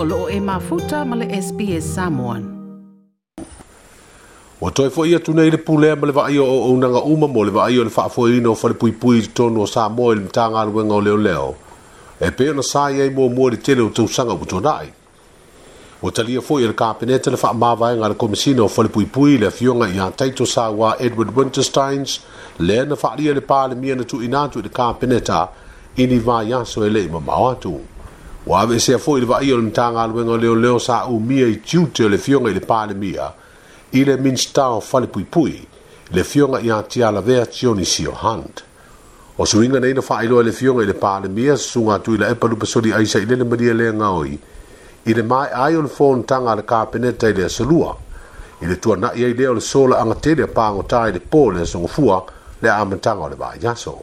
o loo e mafuta ma le SPS Samoan. Ua toi fo ia tunei le pulea ma le vaai o unanga uma mo le vaai o le faafo ino fa le pui pui tono o Samoa ili mta ngā ruenga o leo leo. E peo na sa ia i mua mua le tele o tau sanga u tonai. Ua talia fo ia le kapeneta le faamawai ngā le komisina o fa le pui pui le afionga i taito sa wa Edward Wintersteins le na faalia le pā le mia na tu inatu i le kapeneta ini vaai aso ele i mamau atu. Ua ua avesea foʻi i le vaaia o le mataga aluega o leoleo sa umia i tiute o le fioga i le palemia i le minstao falepuipui le fioga iā tialavea tionisio hunt o suiga nei na faailoa le fioga i le palemia susuga atu i la epa lupasoli aisa i lele malia leagaoi i le maeai o le fonotaga a le kapeneta i le asolua i le tuanaʻi ai lea o le solaaga tele a pagotā i le pō le asogofua le a amataga o le vaiaso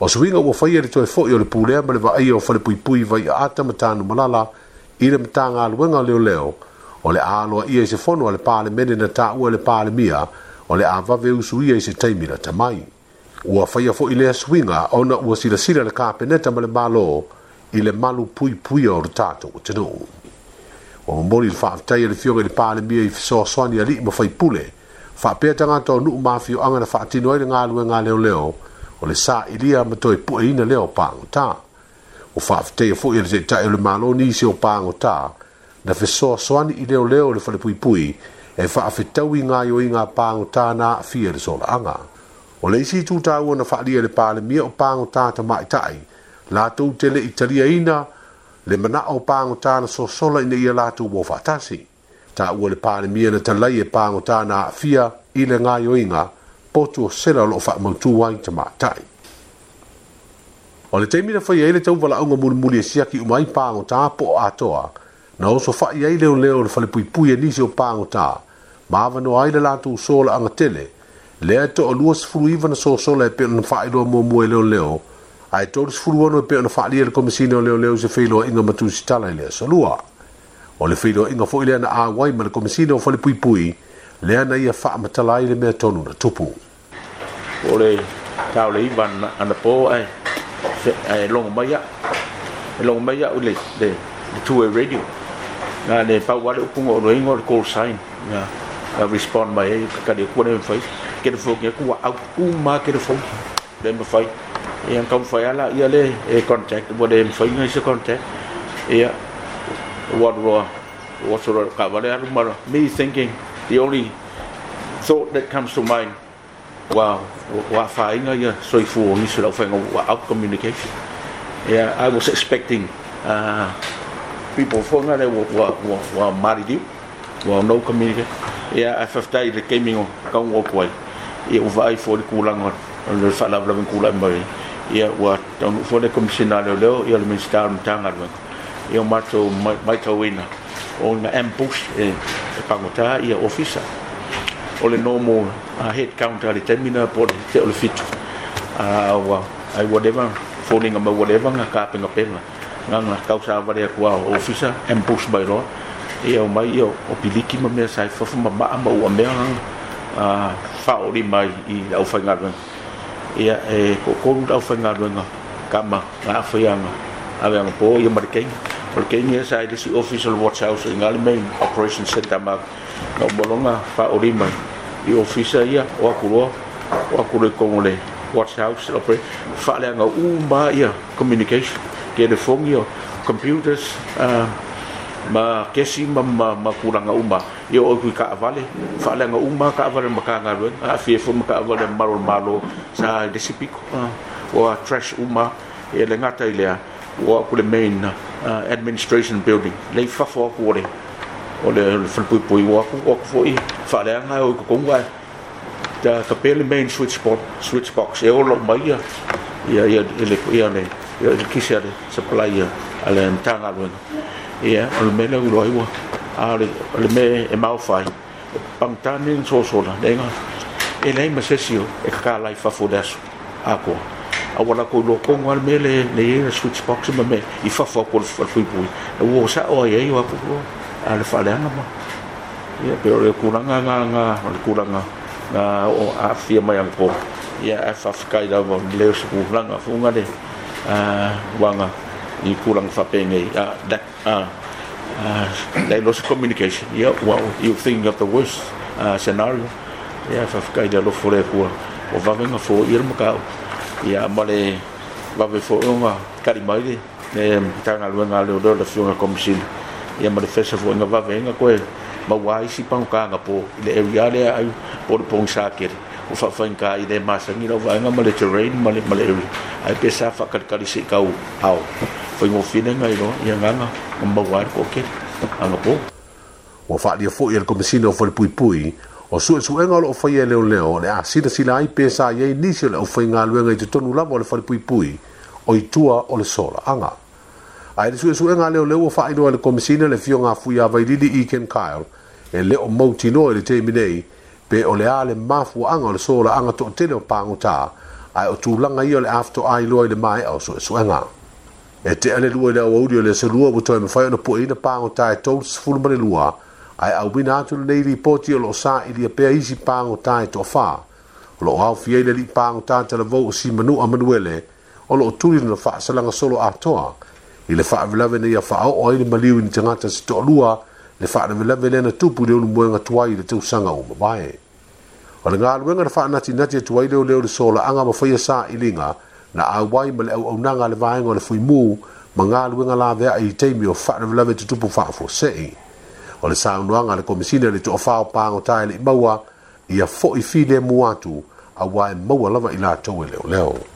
o se uiga ua faia le toe foʻi o le pulea ma le vaaia o falepuipui vai a ata matanu malala i le matagaluega o leoleo o le a aloaʻia i se fono a le palemene na taʻua le palemia o le a vave usu ia i se taimi la tamai ua faia foʻi lea suiga ona ua silasila le kapeneta ma le malo i le malu puipuia o le tatou ua tenuu ua momoli i le faafetai a le fioga i le palemia i fesoasoani alii ma faipule faapea tagata o nuu mafioaga na faatino ai le galuega a leoleo o le sa ilia ma toi pu ina e le o pango ta. O whaafte e fo ele ta ele malo ni se o pango ta, na fe soa soani i leo leo le fale pui pui, e whaafi tau i ngā yo i ngā pango ta na fi ele so la anga. O le isi tūta ua na whaali ele pāle mia o pango ta ta mai tai, la tau te le italia ina, le mana o pango ta na so sola i ne ia la tau wo whaatasi. Ta ua le pāle mia na talai e pango ta na fia i le ngā yo i ngā pango potu o sela lo fa mo tu wai tama tai ole temi da fa yele tau vala unga mul mul e sia ki umai pa ngo ta po atoa na oso fa yele le le fa le pui pui e ni so pa ngo ta ma va no ai le la tu so la anga tele le e to o luas fru iva na so so le pe na fa ilo mo mo le le ai to lus fru no pe na fa le ko mesi no le le se fe lo inga matu si tala le so lua ole fe lo inga fo ile na a wai ma le ko mesi no fa le pui pui le ana ia fa matala ile me tonu na tupu. o le tau le iva ana pō ai ai longa mai a e longa mai a le le two-way radio na để pau qua được dạ. cũng ngồi o le call sign na na respond mai e kakare kua ne mwhai kere fōk e kua au kuma kere fōk le mwhai e phải kau mwhai ala ia le e contact mo le mwhai ngai se contact ia what roa what roa ka wale arumara me thinking the only thought that comes to mind wa wa fa inga ya so ifu ni so fa inga wa out communication yeah i was expecting uh people fo nga le wa wa wa mari di wa no communication yeah i have tried the coming ka ngo ko ai e u vai fo le kulang on le fa la la ben kulang ba ya wa don fo le commissioner le le ya le minister mtanga le ya mato mato wina on the ambush eh, e pagota ya officer ole no more uh, head count ali termina por te o fitu a uh, wa ai whatever falling about whatever nga ka pinga pena nga nga kausa avare ko a officer and push by law e o mai o e o piliki ma me sai fa fa ma ma o me a ah, fa o ri mai i au fa nga ben e e ko ko au fa nga ben ka ma nga fa ya nga a ver po i marken porque ni e sai de si official watch house in alemain operation center ma no bolonga fa o ri mai i ofisa ia o akuloa o akuloa i kongo le watch house o pre whale anga umba ia communication ke le fongi o computers uh, ma kesi ma ma, ma kuranga umba ia o kui ka avale whale anga umba ka avale ma ka anga ruen a fie fuma ka avale maro malo sa desipiko uh, o a trash umba ia e le ngata ilea o akule main uh, administration building lei fafo akuore o le fulpui pui wa ku ok fo i fa le nga e o ko ngwa e. ta ka pele main switch box switch box e o lo mai ya ya ele le ku ya le ya le ki sia le supply ya ale ntanga lo ya o le mele u lo i wa a le le me e mau fai pam tani so so la le nga e le ma sesio e ka la i fa fo das a ko a wala ko lo ko ngwa le switch box ma me i fa fo ko fulpui pui o sa o ye yo a ale ah, fale ana ma ya pe ore kula nga nga nga ole kula nga na o afia mai anko ya afa fkai da von leo su kula nga funga de a wanga i kula nga fapenge ya da a they lost communication yeah well you think of the worst uh, scenario ya fa fkai da lo fore ku o va venga fo ir maka ya male va ve fo nga karimaide ne tanga lo nga lo lo fiona komisina ia ma le fesa foʻi ga vaveega koe mauā isi pagokaga po i le area lea ai po le pogisakele ua faafaiga i le masagi lau vaega ma le terrain ma le area ae pe sa faakalikali sei kau ao faigofilega iloa ia gaga ma mauā le koʻokele aga po ua faaalia foʻi e le komisina o falepuipui o suʻesuʻega o loo faia e leoleo o le a silasila ai pe sa iai nisi o le ʻaufaigaluega i totonu lava o le falepuipui o itua o le solaaga ai le suesue nga leo leo fa ino le komisina le fio nga fuia vai lili i ken kail e, e le o mauti noa le teimi nei pe o le a le mafu anga o le sola anga to tene o pango ta ai o tūlanga i o le afto ai loa i le mai au suesue nga e te ale lua i le au audi o le se lua buto e mfai ono pua ina pango ta e tau sifulmane lua ai au bina atu le nei ripoti o lo sa i lia pea isi pango ta e toa faa o lo au fiei le li pango ta te le vau o si manu a manuele o lo tūri na faa salanga solo a toa i le faavelave na ia faaoo ai le maliu i ni tagata se toʻalua le faalavelave lea na tupu le olumoega tuai i le tausaga uma vae o le galuega le faanatinati atu e ai leoleo le solaaga ma faia sa'iliga na auai ma le auaunaga a le vaega o le fuimū ma galuega laveaʻi i taimi o faalavelave tutupu faafuaseʻi o le saunoaga a le komisina le toʻafā o pagotā e leʻi maua ia foʻi filemu atu auā e maua lava i latou e leoleo leo.